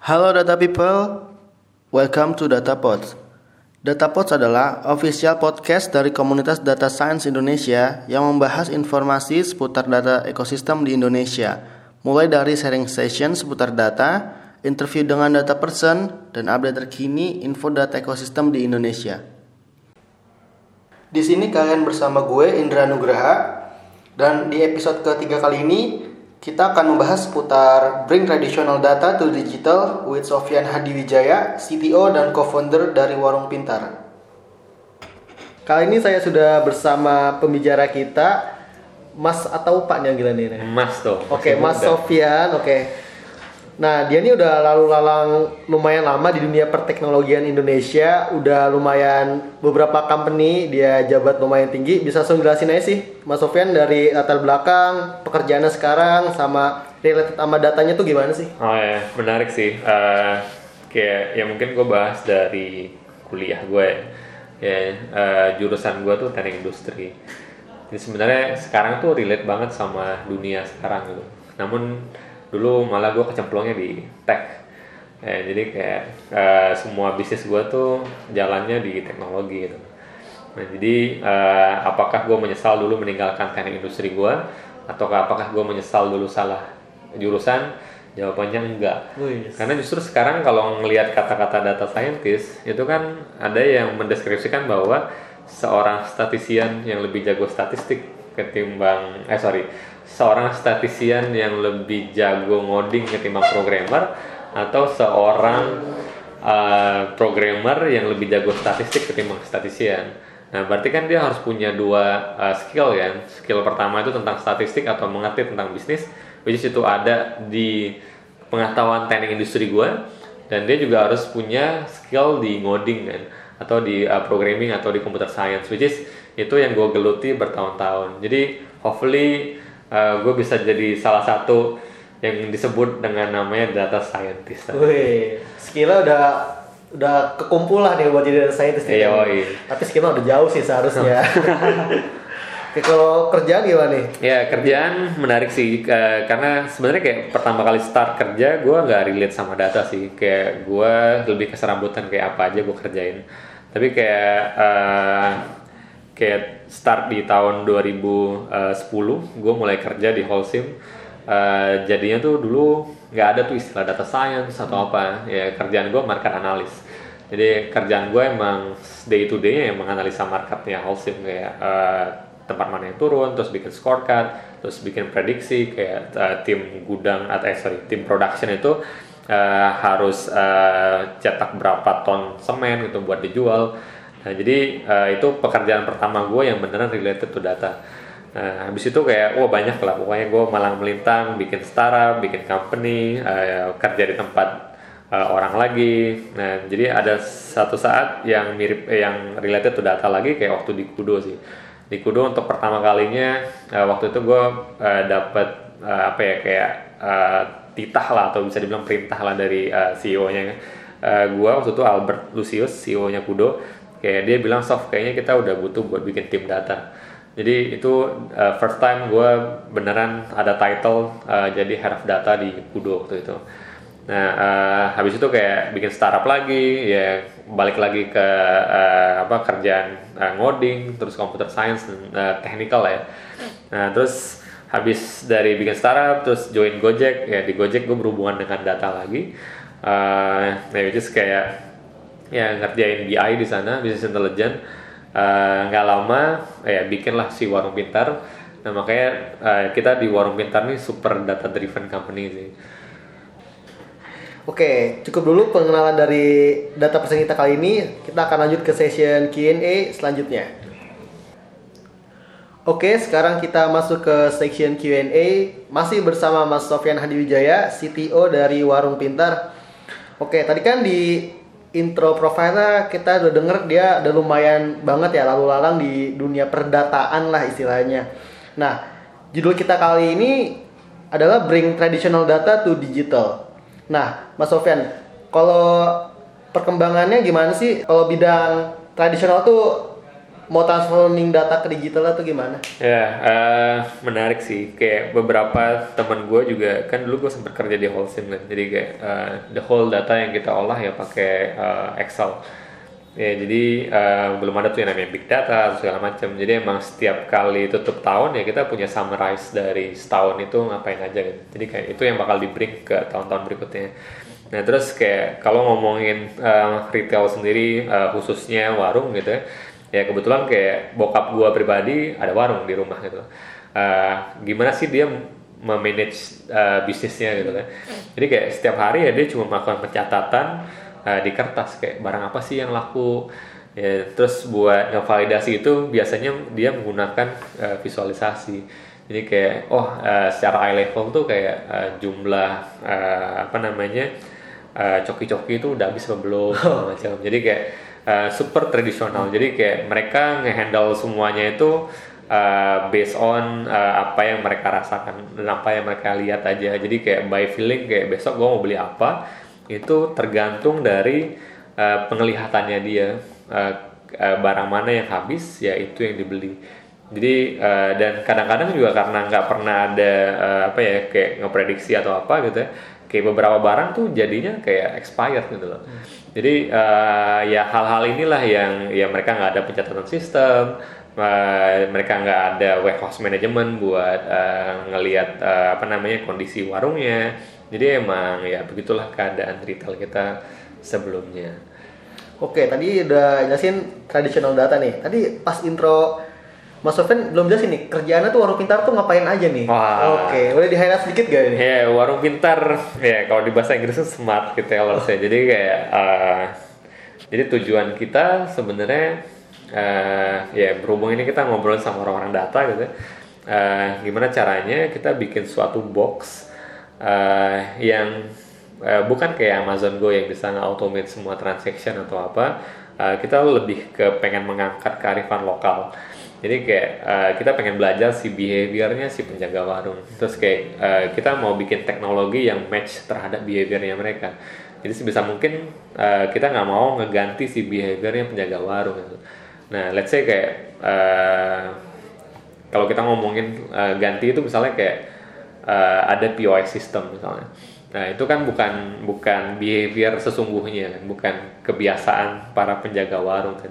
Halo data people, welcome to DataPods. DataPods adalah official podcast dari komunitas data science Indonesia yang membahas informasi seputar data ekosistem di Indonesia, mulai dari sharing session seputar data, interview dengan data person, dan update terkini info data ekosistem di Indonesia. Di sini kalian bersama gue Indra Nugraha dan di episode ketiga kali ini kita akan membahas seputar Bring Traditional Data to Digital with Sofian Hadiwijaya, CTO dan co-founder dari Warung Pintar. Kali ini saya sudah bersama pembicara kita, Mas atau Pak nih ini. Mas tuh. Oke, masih Mas. Sofian, oke. Nah, dia ini udah lalu lalang lumayan lama di dunia perteknologian Indonesia, udah lumayan beberapa company dia jabat lumayan tinggi. Bisa langsung jelasin aja sih, Mas Sofian dari latar belakang, pekerjaannya sekarang, sama related sama datanya tuh gimana sih? Oh ya, menarik sih. Eh, kayak ya mungkin gue bahas dari kuliah gue. Ya, eh, jurusan gue tuh teknik industri. Jadi sebenarnya sekarang tuh relate banget sama dunia sekarang gitu. Namun dulu malah gue kecemplungnya di tech. Ya, jadi kayak eh, semua bisnis gue tuh jalannya di teknologi gitu. Nah, jadi eh, apakah gue menyesal dulu meninggalkan teknik industri gue, ataukah apakah gue menyesal dulu salah jurusan? Jawabannya enggak. Wih. Karena justru sekarang kalau ngelihat kata-kata data scientist itu kan ada yang mendeskripsikan bahwa seorang statistician yang lebih jago statistik ketimbang eh sorry seorang statistician yang lebih jago ngoding ketimbang programmer atau seorang uh, programmer yang lebih jago statistik ketimbang statistician. Nah, berarti kan dia harus punya dua uh, skill kan. Skill pertama itu tentang statistik atau mengerti tentang bisnis, which is itu ada di pengetahuan teknik industri gue, dan dia juga harus punya skill di ngoding kan, atau di uh, programming atau di computer science, which is itu yang gue geluti bertahun-tahun. Jadi hopefully uh, gue bisa jadi salah satu yang disebut dengan namanya data scientist. Wih, skillnya udah udah kekumpul lah nih buat jadi data scientist. Iya. Tapi skillnya udah jauh sih seharusnya. Oke, kalau kerjaan gimana nih? Ya kerjaan menarik sih ke- karena sebenarnya kayak pertama kali start kerja gue nggak relate sama data sih kayak gue lebih keserambutan kayak apa aja gue kerjain tapi kayak eh, kayak start di tahun 2010 gue mulai kerja di Holcim Eh, jadinya tuh dulu nggak ada tuh istilah data science atau apa. Ya kerjaan gue market analis. Jadi kerjaan gue emang day to day nya emang analisa marketnya Holcim kayak eh, tempat mana yang turun, terus bikin scorecard, terus bikin prediksi. Kayak uh, tim gudang atau eh, sorry tim production itu uh, harus uh, cetak berapa ton semen gitu buat dijual. Nah jadi uh, itu pekerjaan pertama gue yang beneran related to data. Nah habis itu kayak wah banyak lah pokoknya gue malang melintang bikin startup, bikin company, uh, kerja di tempat uh, orang lagi. Nah, jadi ada satu saat yang mirip eh, yang related to data lagi kayak waktu di Kudo sih. Di Kudo untuk pertama kalinya uh, waktu itu gue uh, dapat uh, apa ya kayak uh, titah lah atau bisa dibilang perintah lah dari uh, CEO-nya. Uh, gue waktu itu Albert Lucius, CEO-nya Kudo. Kayak dia bilang soft kayaknya kita udah butuh buat bikin tim data. Jadi itu uh, first time gue beneran ada title uh, jadi head of data di Kudo waktu itu. Nah, eh, habis itu kayak bikin startup lagi, ya balik lagi ke eh, apa kerjaan eh, ngoding, terus computer science dan eh, technical ya. Nah, terus habis dari bikin startup, terus join Gojek, ya di Gojek gue berhubungan dengan data lagi. Nah, which is kayak ya ngerjain BI di sana, business intelligence. Eh, nggak lama, ya bikinlah si warung pintar. Nah makanya eh, kita di warung pintar nih super data driven company sih. Oke, cukup dulu pengenalan dari data person kita kali ini. Kita akan lanjut ke session Q&A selanjutnya. Oke, sekarang kita masuk ke section Q&A. Masih bersama Mas Sofian Hadiwijaya, CTO dari Warung Pintar. Oke, tadi kan di intro profile kita udah denger dia udah lumayan banget ya lalu lalang di dunia perdataan lah istilahnya. Nah, judul kita kali ini adalah Bring Traditional Data to Digital. Nah, Mas Sofian, kalau perkembangannya gimana sih? Kalau bidang tradisional tuh mau transforming data ke digital atau gimana? Ya, uh, menarik sih. Kayak beberapa teman gue juga kan dulu gue sempat kerja di Holcim kan. Jadi kayak uh, the whole data yang kita olah ya pakai uh, Excel. Ya, jadi uh, belum ada tuh yang namanya big data segala macam. Jadi emang setiap kali tutup tahun ya kita punya summarize dari setahun itu ngapain aja gitu. Jadi kayak itu yang bakal di bring ke tahun-tahun berikutnya. Nah terus kayak kalau ngomongin uh, retail sendiri uh, khususnya warung gitu ya ya kebetulan kayak bokap gua pribadi ada warung di rumah gitu. Uh, gimana sih dia memanage uh, bisnisnya gitu kan? Jadi kayak setiap hari ya dia cuma melakukan pencatatan uh, di kertas. Kayak barang apa sih yang laku? Ya terus buat ngevalidasi itu biasanya dia menggunakan uh, visualisasi. Jadi kayak oh uh, secara eye level tuh kayak uh, jumlah uh, apa namanya uh, coki-coki itu udah habis belum macam. Jadi kayak uh, super tradisional. Jadi kayak mereka ngehandle semuanya itu uh, based on uh, apa yang mereka rasakan dan apa yang mereka lihat aja. Jadi kayak by feeling kayak besok gue mau beli apa itu tergantung dari uh, penglihatannya dia. Uh, barang mana yang habis ya itu yang dibeli. Jadi uh, dan kadang-kadang juga karena nggak pernah ada uh, apa ya kayak ngeprediksi atau apa gitu ya kayak beberapa barang tuh jadinya kayak expired gitu loh. Hmm. Jadi uh, ya hal-hal inilah yang ya mereka nggak ada pencatatan sistem, uh, mereka nggak ada warehouse management buat uh, ngelihat uh, apa namanya kondisi warungnya. Jadi emang ya begitulah keadaan retail kita sebelumnya. Oke, tadi udah jelasin traditional data nih. Tadi pas intro Mas Sofyan belum jelas ini kerjaannya tuh warung pintar tuh ngapain aja nih? Wah. Oke, boleh di highlight sedikit gak ini? Ya, yeah, warung pintar ya kalau di bahasa Inggris smart retailers ya. Jadi kayak uh, jadi tujuan kita sebenarnya uh, ya berhubung ini kita ngobrol sama orang-orang data gitu. Uh, gimana caranya kita bikin suatu box uh, yang uh, bukan kayak Amazon Go yang bisa nge-automate semua transaction atau apa. Uh, kita lebih ke pengen mengangkat kearifan lokal jadi kayak uh, kita pengen belajar si behaviornya si penjaga warung. Terus kayak uh, kita mau bikin teknologi yang match terhadap behaviornya mereka. Jadi sebisa mungkin uh, kita nggak mau ngeganti si behaviornya penjaga warung gitu. nah let's say kayak uh, kalau kita ngomongin uh, ganti itu misalnya kayak uh, ada POS system misalnya. Nah itu kan bukan bukan behavior sesungguhnya kan, bukan kebiasaan para penjaga warung kan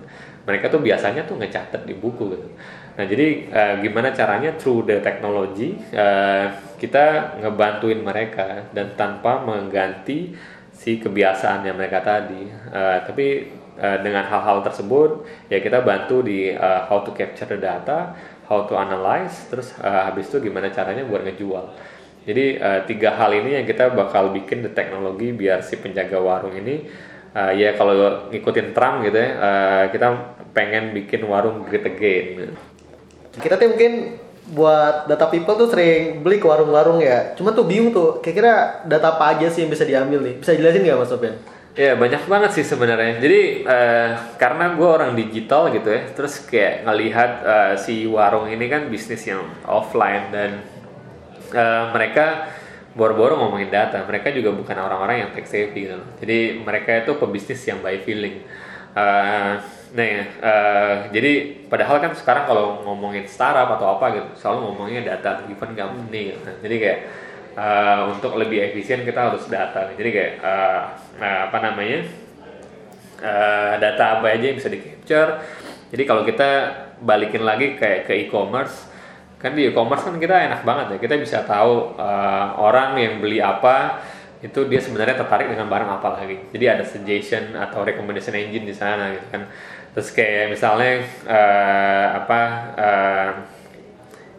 mereka tuh biasanya tuh ngecatat di buku gitu. Nah jadi uh, gimana caranya through the technology uh, kita ngebantuin mereka dan tanpa mengganti si kebiasaan yang mereka tadi. Uh, tapi uh, dengan hal-hal tersebut ya kita bantu di uh, how to capture the data, how to analyze, terus uh, habis itu gimana caranya buat ngejual. Jadi uh, tiga hal ini yang kita bakal bikin the teknologi biar si penjaga warung ini uh, ya kalau ngikutin Trump gitu ya uh, kita pengen bikin warung great again kita tuh mungkin buat data people tuh sering beli ke warung-warung ya cuma tuh bingung tuh kira-kira data apa aja sih yang bisa diambil nih bisa jelasin nggak mas Sofian? Ya banyak banget sih sebenarnya. Jadi uh, karena gue orang digital gitu ya, terus kayak ngelihat uh, si warung ini kan bisnis yang offline dan uh, mereka boro-boro ngomongin data. Mereka juga bukan orang-orang yang tech savvy gitu jadi mereka itu pebisnis yang by feeling. Uh, nah ya uh, jadi padahal kan sekarang kalau ngomongin startup atau apa gitu selalu ngomongnya data driven company gitu. jadi kayak uh, untuk lebih efisien kita harus data. Jadi kayak uh, uh, apa namanya uh, data apa aja yang bisa di capture. Jadi kalau kita balikin lagi kayak ke e-commerce kan di e-commerce kan kita enak banget ya. Kita bisa tahu uh, orang yang beli apa itu dia sebenarnya tertarik dengan barang apa lagi. Jadi ada suggestion atau recommendation engine di sana gitu kan. Terus kayak misalnya uh, apa uh,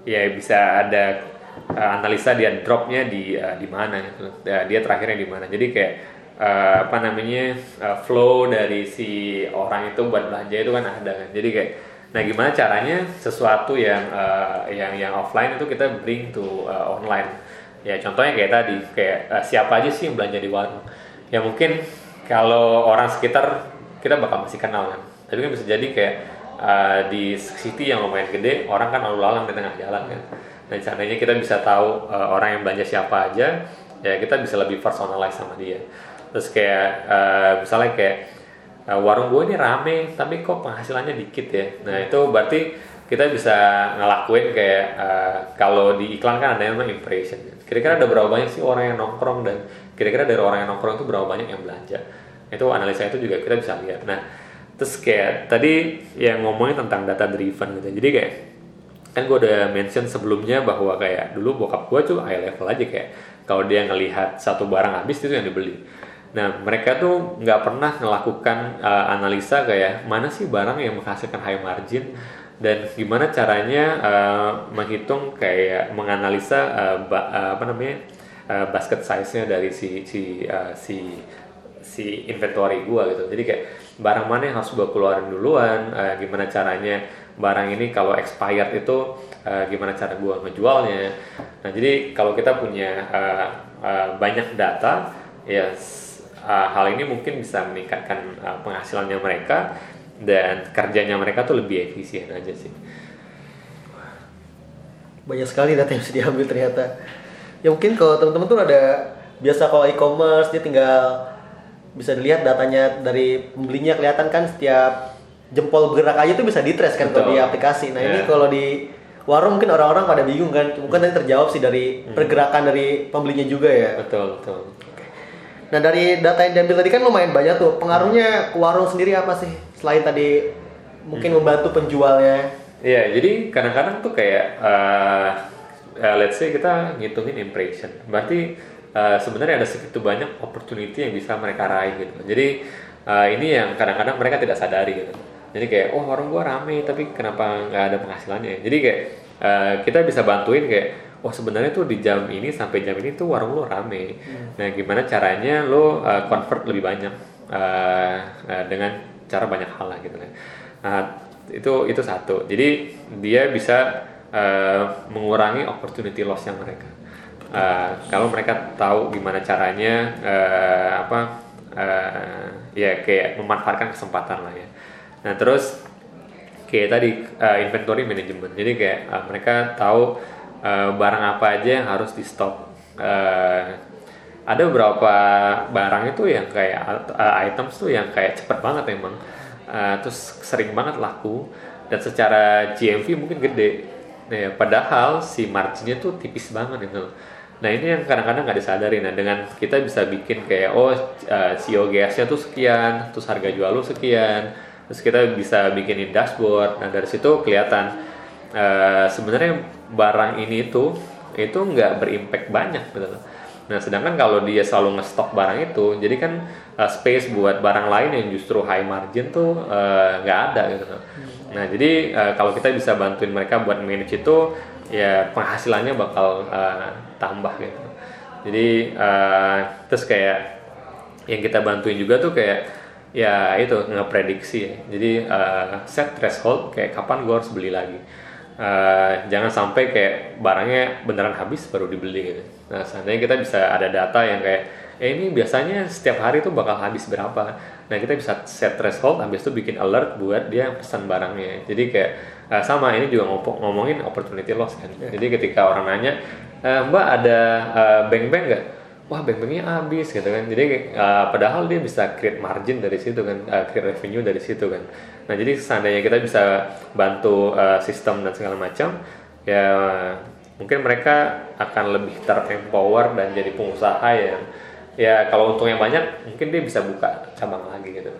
ya bisa ada uh, analisa dia dropnya di uh, di mana gitu. Uh, dia terakhirnya di mana. Jadi kayak uh, apa namanya uh, flow dari si orang itu buat belanja itu kan ada kan. Jadi kayak Nah, gimana caranya sesuatu yang uh, yang yang offline itu kita bring to uh, online? Ya, contohnya kayak tadi, kayak uh, siapa aja sih yang belanja di warung? Ya mungkin kalau orang sekitar kita bakal masih kenal kan. Tapi kan bisa jadi kayak uh, di city yang lumayan gede, orang kan lalu lalang di tengah jalan kan. Nah, caranya kita bisa tahu uh, orang yang belanja siapa aja, ya kita bisa lebih personalize sama dia. Terus kayak uh, misalnya kayak uh, warung gue ini rame tapi kok penghasilannya dikit ya. Nah itu berarti kita bisa ngelakuin kayak uh, kalau di iklan kan ada yang namanya impression. Kira-kira ada berapa banyak sih orang yang nongkrong dan kira-kira dari orang yang nongkrong itu berapa banyak yang belanja? Itu analisa itu juga kita bisa lihat. Nah terus kayak tadi yang ngomongin tentang data driven gitu. Jadi kayak kan gue udah mention sebelumnya bahwa kayak dulu bokap gue tuh high level aja. Kayak kalau dia ngelihat satu barang habis itu yang dibeli nah mereka tuh nggak pernah melakukan uh, analisa kayak mana sih barang yang menghasilkan high margin? Dan gimana caranya uh, menghitung kayak menganalisa uh, ba, uh, apa namanya uh, basket size-nya dari si si uh, si si inventory gua gitu. Jadi kayak barang mana yang harus gue keluarin duluan uh, gimana caranya barang ini kalau expired itu uh, gimana cara gue ngejualnya. Nah jadi kalau kita punya uh, uh, banyak data ya uh, hal ini mungkin bisa meningkatkan uh, penghasilannya mereka dan kerjanya mereka tuh lebih efisien aja sih banyak sekali data yang bisa diambil ternyata ya mungkin kalau teman-teman tuh ada biasa kalau e-commerce dia tinggal bisa dilihat datanya dari pembelinya kelihatan kan setiap jempol bergerak aja tuh bisa ditrace kan kalau di aplikasi. Nah yeah. ini iya. kalau di warung mungkin orang-orang pada bingung kan, mungkin tadi terjawab sih dari hmm. pergerakan dari pembelinya juga ya. Betul betul. Nah dari data yang diambil tadi kan lumayan banyak tuh. Pengaruhnya ke warung sendiri apa sih? Selain tadi mungkin hmm. membantu penjualnya. Iya, jadi kadang-kadang tuh kayak uh, uh, let's say kita ngitungin impression. Berarti uh, sebenarnya ada segitu banyak opportunity yang bisa mereka raih gitu. Jadi uh, ini yang kadang-kadang mereka tidak sadari gitu. Jadi kayak oh warung gua rame tapi kenapa nggak ada penghasilannya? Jadi kayak uh, kita bisa bantuin kayak oh sebenarnya tuh di jam ini sampai jam ini tuh warung lo rame. Hmm. Nah gimana caranya lo uh, convert lebih banyak uh, uh, dengan cara banyak hal lah gitu kan. Nah itu itu satu. Jadi dia bisa uh, mengurangi opportunity loss yang mereka uh, kalau mereka tahu gimana caranya uh, apa uh, ya kayak memanfaatkan kesempatan lah ya nah terus kayak tadi uh, inventory management jadi kayak uh, mereka tahu uh, barang apa aja yang harus di stop uh, ada beberapa barang itu yang kayak uh, items tuh yang kayak cepet banget emang. Terus sering banget laku. Dan secara GMV mungkin gede. Nah, padahal si marginnya tuh tipis banget itu Nah ini yang kadang-kadang nggak disadari. Nah dengan kita bisa bikin kayak oh uh, eh, COGS-nya tuh sekian, terus harga jual lu sekian, terus kita bisa bikinin dashboard. Nah dari situ kelihatan uh, sebenarnya barang ini tuh itu nggak berimpact banyak gitu. Nah sedangkan kalau dia selalu ngestok barang itu, jadi kan uh, space buat barang lain yang justru high margin tuh nggak uh, ada gitu. Nah jadi uh, kalau kita bisa bantuin mereka buat manage itu ya penghasilannya bakal uh, tambah gitu jadi uh, terus kayak yang kita bantuin juga tuh kayak ya itu ngeprediksi ya. jadi uh, set threshold kayak kapan gue harus beli lagi uh, jangan sampai kayak barangnya beneran habis baru dibeli gitu. Nah seandainya kita bisa ada data yang kayak eh ini biasanya setiap hari tuh bakal habis berapa? Nah kita bisa set threshold habis itu bikin alert buat dia pesan barangnya. Jadi kayak uh, sama ini juga ngomong ngomongin opportunity loss kan. Jadi ketika orang nanya e, mbak ada uh, bank-bank nggak wah bank-banknya habis gitu kan jadi uh, padahal dia bisa create margin dari situ kan uh, create revenue dari situ kan nah jadi seandainya kita bisa bantu uh, sistem dan segala macam ya mungkin mereka akan lebih terempower dan jadi pengusaha yang ya kalau untungnya banyak mungkin dia bisa buka cabang lagi gitu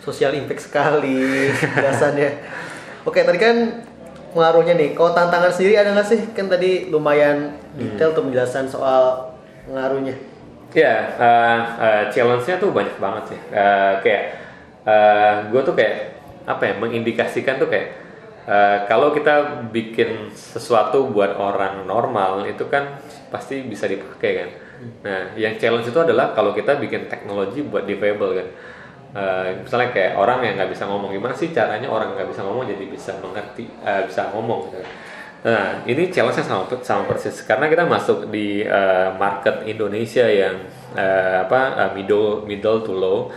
sosial impact sekali biasanya Oke, tadi kan pengaruhnya nih. Kalau tantangan sendiri ada nggak sih? Kan tadi lumayan detail hmm. tuh penjelasan soal pengaruhnya. Ya, uh, uh, challenge-nya tuh banyak banget sih. Uh, kayak uh, gue tuh kayak apa ya mengindikasikan tuh kayak uh, kalau kita bikin sesuatu buat orang normal itu kan pasti bisa dipakai kan. Nah, yang challenge itu adalah kalau kita bikin teknologi buat defable kan uh, misalnya kayak orang yang nggak bisa ngomong gimana sih caranya orang nggak bisa ngomong jadi bisa mengerti uh, bisa ngomong gitu. Nah ini challenge-nya sama sama persis. Karena kita masuk di uh, market Indonesia yang uh, apa uh, middle middle to low.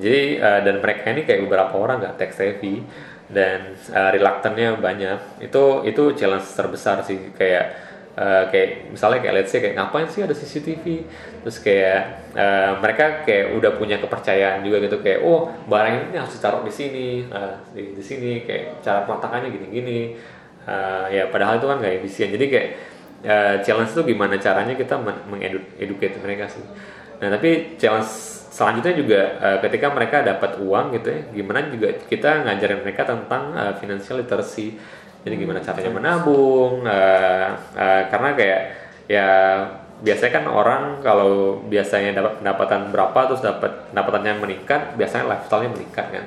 Jadi uh, dan mereka ini kayak beberapa orang nggak tech savvy dan uh, reluctantnya banyak. Itu itu challenge terbesar sih. Kayak uh, kayak misalnya kayak let's say kayak ngapain sih ada CCTV terus kayak uh, mereka kayak udah punya kepercayaan juga gitu. Kayak oh barang ini harus ditaruh di sini uh, di, di sini. Kayak cara peletakannya gini-gini uh, ya padahal itu kan nggak efisien. Jadi kayak uh, challenge itu gimana caranya kita mengeduket mereka sih. Nah tapi challenge selanjutnya juga uh, ketika mereka dapat uang gitu ya gimana juga kita ngajarin mereka tentang uh, financial literacy. Jadi gimana caranya menabung uh, uh, karena kayak ya biasanya kan orang kalau biasanya dapat pendapatan berapa terus dapat pendapatannya meningkat biasanya lifestyle-nya meningkat kan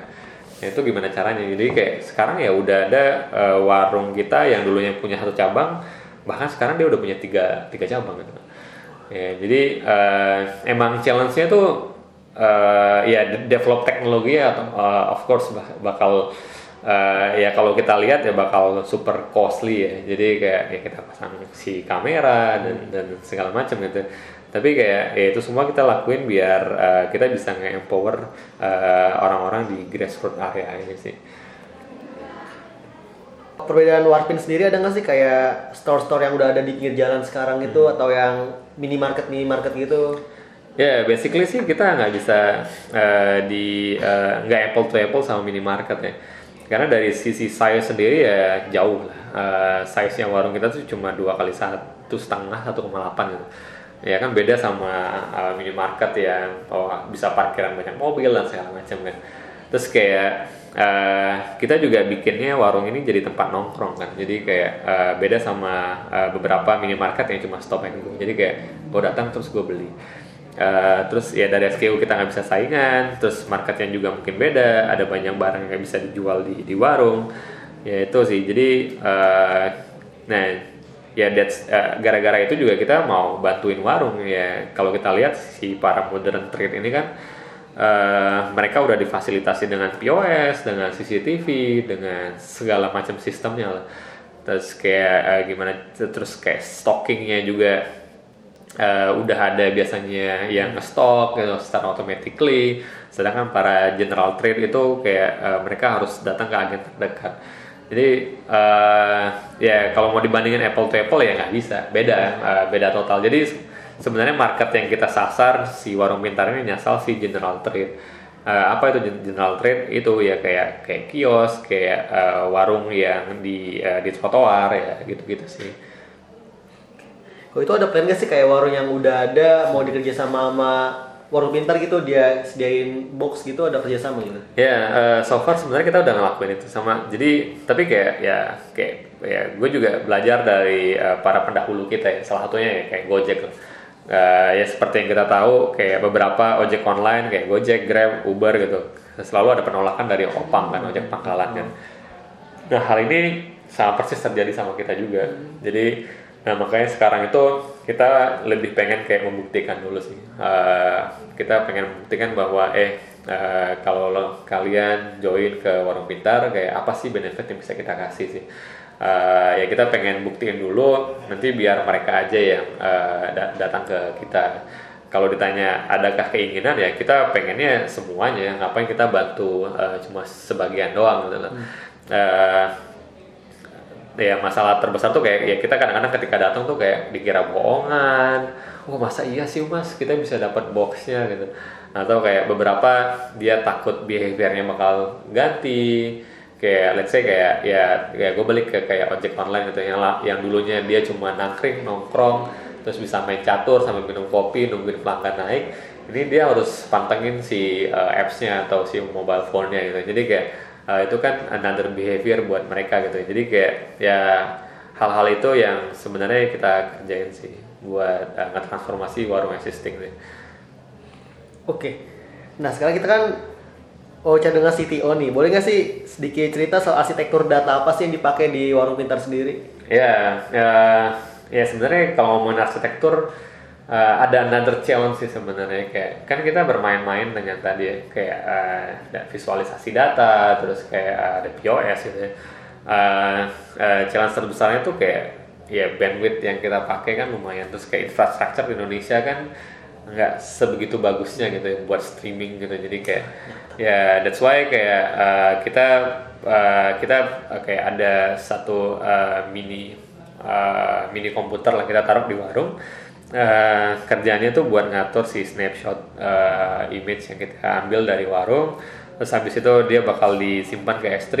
ya, itu gimana caranya? Jadi kayak sekarang ya udah ada uh, warung kita yang dulunya punya satu cabang bahkan sekarang dia udah punya tiga tiga cabang gitu. Ya jadi uh, emang challenge-nya tuh uh, ya develop teknologi atau uh, of course bakal uh, ya kalau kita lihat ya bakal super costly ya. Jadi kayak ya kita pasang si kamera dan dan segala macam gitu tapi kayak ya itu semua kita lakuin biar uh, kita bisa nge-empower uh, orang-orang di grassroots area ini sih. Perbedaan Warpin sendiri ada nggak sih? Kayak store-store yang udah ada di pinggir jalan sekarang itu hmm. atau yang minimarket minimarket gitu? Ya, yeah, basically sih kita nggak bisa uh, di nggak uh, apple to apple sama minimarket ya. Karena dari sisi size sendiri ya jauh lah. Uh, size nya warung kita tuh cuma dua kali satu setengah satu koma delapan gitu ya kan beda sama uh, minimarket yang oh, bisa parkiran banyak mobil dan segala macam kan. Terus kayak uh, kita juga bikinnya warung ini jadi tempat nongkrong kan. Jadi kayak uh, beda sama uh, beberapa minimarket yang cuma stop and go. Jadi kayak gue datang terus gue beli. Uh, terus ya dari SKU kita nggak bisa saingan, terus marketnya juga mungkin beda, ada banyak barang yang bisa dijual di di warung, ya itu sih. Jadi uh, nah ya that's uh, gara-gara itu juga kita mau bantuin warung ya. Kalau kita lihat si para modern trade ini kan uh, mereka udah difasilitasi dengan POS, dengan CCTV, dengan segala macam sistemnya lah. Terus kayak uh, gimana terus kayak stockingnya juga uh, udah ada biasanya yang nge-stock gitu, secara automatically sedangkan para general trade itu kayak uh, mereka harus datang ke agen terdekat jadi uh, ya kalau mau dibandingin apple to apple ya nggak bisa. Beda uh, beda total. Jadi sebenarnya market yang kita sasar si warung pintar ini nyasar si general trade. Uh, apa itu general trade? Itu ya kayak kayak kios kayak uh, warung yang di uh, di trotoar ya gitu-gitu sih. Oh itu ada plan gak sih? Kayak warung yang udah ada mau dikerja sama sama warung pintar gitu dia sediain box gitu ada kerjasama gitu? Ya yeah, uh, so far sebenarnya kita udah ngelakuin itu sama jadi tapi kayak ya kayak ya gue juga belajar dari uh, para pendahulu kita ya salah satunya ya kayak Gojek Uh, ya seperti yang kita tahu kayak beberapa ojek online kayak Gojek, Grab, Uber gitu selalu ada penolakan dari opang kan ojek pangkalan kan. Nah hal ini sama persis terjadi sama kita juga. Jadi Nah makanya sekarang itu kita lebih pengen kayak membuktikan dulu sih. Uh, kita pengen membuktikan bahwa eh uh, kalau lo, kalian join ke warung pintar kayak apa sih benefit yang bisa kita kasih sih. Uh, ya kita pengen buktiin dulu nanti biar mereka aja yang uh, datang ke kita. Kalau ditanya adakah keinginan ya kita pengennya semuanya. Ngapain kita bantu uh, cuma sebagian doang gitu loh. Hmm. Uh, ya masalah terbesar tuh kayak ya kita kadang-kadang ketika datang tuh kayak dikira bohongan. Oh masa iya sih mas? Kita bisa dapat boxnya gitu. Atau kayak beberapa dia takut behaviornya bakal ganti. Kayak let's say kayak ya kayak gue balik ke kayak ojek online gitu. Yang yang dulunya dia cuma nangkring nongkrong terus bisa main catur sambil minum kopi nungguin pelanggan naik. Ini dia harus pantengin si uh, appsnya atau si mobile phone-nya gitu. Jadi kayak uh, itu kan another behavior buat mereka gitu jadi kayak ya hal-hal itu yang sebenarnya kita kerjain sih buat uh, ngetransformasi warung existing sih. Oke, nah sekarang kita kan oh dengan CTO nih, boleh nggak sih sedikit cerita soal arsitektur data apa sih yang dipakai di warung pintar sendiri? Ya, ya, ya sebenarnya kalau ngomongin arsitektur uh, ada another challenge sih sebenarnya kayak kan kita bermain-main dengan tadi ya, kayak uh, visualisasi data terus kayak uh, ada POS gitu ya. Uh, uh, challenge terbesarnya tuh kayak ya bandwidth yang kita pakai kan lumayan. Terus kayak infrastruktur di Indonesia kan nggak sebegitu bagusnya gitu ya buat streaming gitu. Jadi kayak ya that's why kayak uh, kita uh, kita kayak ada satu uh, mini uh, mini komputer lah kita taruh di warung uh, kerjanya tuh buat ngatur si snapshot uh, image yang kita ambil dari warung terus habis itu dia bakal disimpan ke S3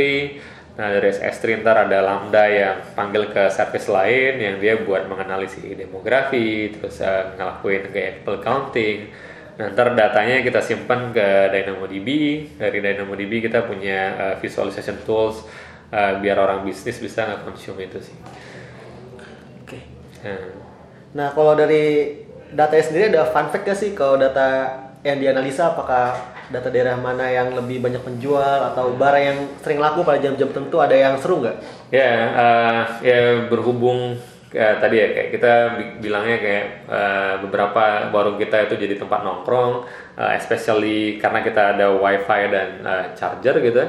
nah dari S3 ntar ada lambda yang panggil ke service lain yang dia buat menganalisis demografi terus uh, ngelakuin kayak Apple counting Nah, ntar datanya kita simpan ke DynamoDB. Dari DynamoDB kita punya uh, visualization tools uh, biar orang bisnis bisa nge-consume itu sih. Oke. Okay. Nah. Nah, kalau dari data sendiri ada fun fact gak sih kalau data yang dianalisa apakah data daerah mana yang lebih banyak menjual atau barang yang sering laku pada jam-jam tertentu ada yang seru nggak? Ya, uh, ya berhubung ya, tadi ya kayak kita bilangnya kayak uh, beberapa warung kita itu jadi tempat nongkrong, uh, especially karena kita ada wifi dan uh, charger gitu.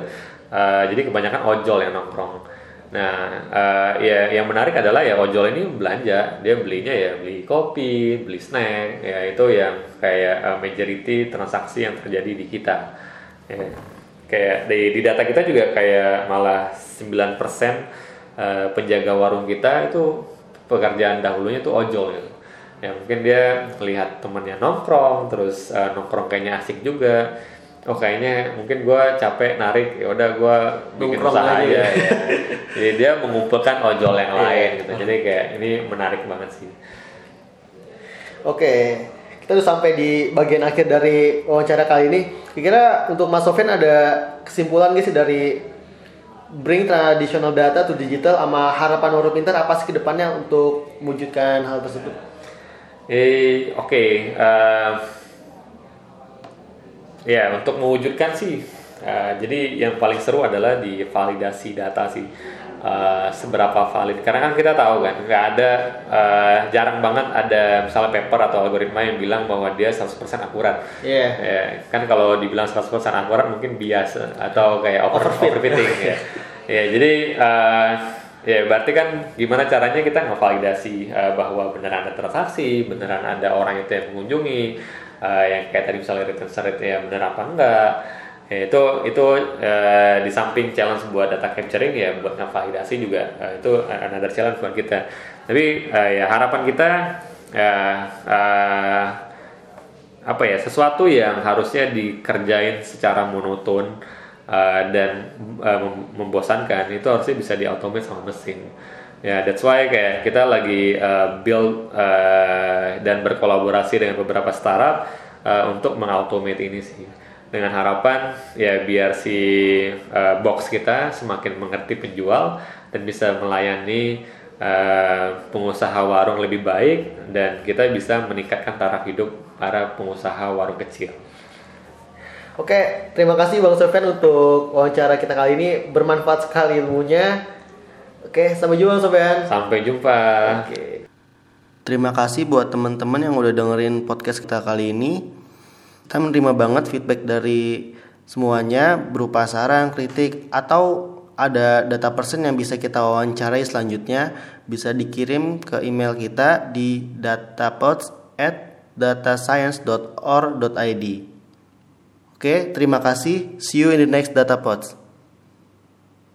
Uh, jadi kebanyakan ojol yang nongkrong. Nah, uh, ya yang menarik adalah ya ojol ini belanja, dia belinya ya beli kopi, beli snack, ya itu yang kayak uh, majority transaksi yang terjadi di kita. Ya, kayak di, di data kita juga kayak malah 9% uh, penjaga warung kita itu pekerjaan dahulunya tuh ojol. Gitu ya mungkin dia melihat temennya nongkrong terus uh, nongkrong kayaknya asik juga oh kayaknya mungkin gue capek narik ya udah gue bikin nongkrong usaha aja ya. jadi dia mengumpulkan ojol yang iya. lain gitu jadi kayak ini menarik banget sih oke kita udah sampai di bagian akhir dari wawancara kali ini kira-kira untuk Mas Sofian ada kesimpulan gak sih dari bring traditional data to digital sama harapan Waro Pintar apa sih ke depannya untuk mewujudkan hal tersebut? Eh oke, okay. uh, ya untuk mewujudkan sih, uh, jadi yang paling seru adalah di validasi data sih. Uh, seberapa valid karena kan kita tahu kan nggak ada uh, jarang banget ada misalnya paper atau algoritma yang bilang bahwa dia 100% akurat yeah. ya kan kalau dibilang 100% akurat mungkin bias atau kayak over overfitting ya ya jadi uh, ya berarti kan gimana caranya kita ngevalidasi uh, bahwa beneran ada transaksi beneran ada orang itu yang mengunjungi uh, yang kayak tadi misalnya return rate ya bener apa enggak. Ya, itu itu uh, di samping challenge buat data capturing ya buat ngevalidasi juga. Uh, itu another challenge buat kita. Tapi uh, ya harapan kita uh, uh, apa ya sesuatu yang harusnya dikerjain secara monoton uh, dan uh, membosankan itu harusnya bisa diautomate sama mesin ya yeah, that's why kayak kita lagi uh, build uh, dan berkolaborasi dengan beberapa startup uh, untuk mengautomate ini sih dengan harapan ya biar si uh, box kita semakin mengerti penjual dan bisa melayani uh, pengusaha warung lebih baik dan kita bisa meningkatkan taraf hidup para pengusaha warung kecil. Oke, terima kasih Bang Sofian untuk wawancara kita kali ini bermanfaat sekali ilmunya. Oke, sampai jumpa Sofian. Sampai jumpa. Oke. Terima kasih buat teman-teman yang udah dengerin podcast kita kali ini kita menerima banget feedback dari semuanya berupa saran, kritik atau ada data person yang bisa kita wawancarai selanjutnya bisa dikirim ke email kita di datapods at datascience.or.id Oke, terima kasih. See you in the next datapods.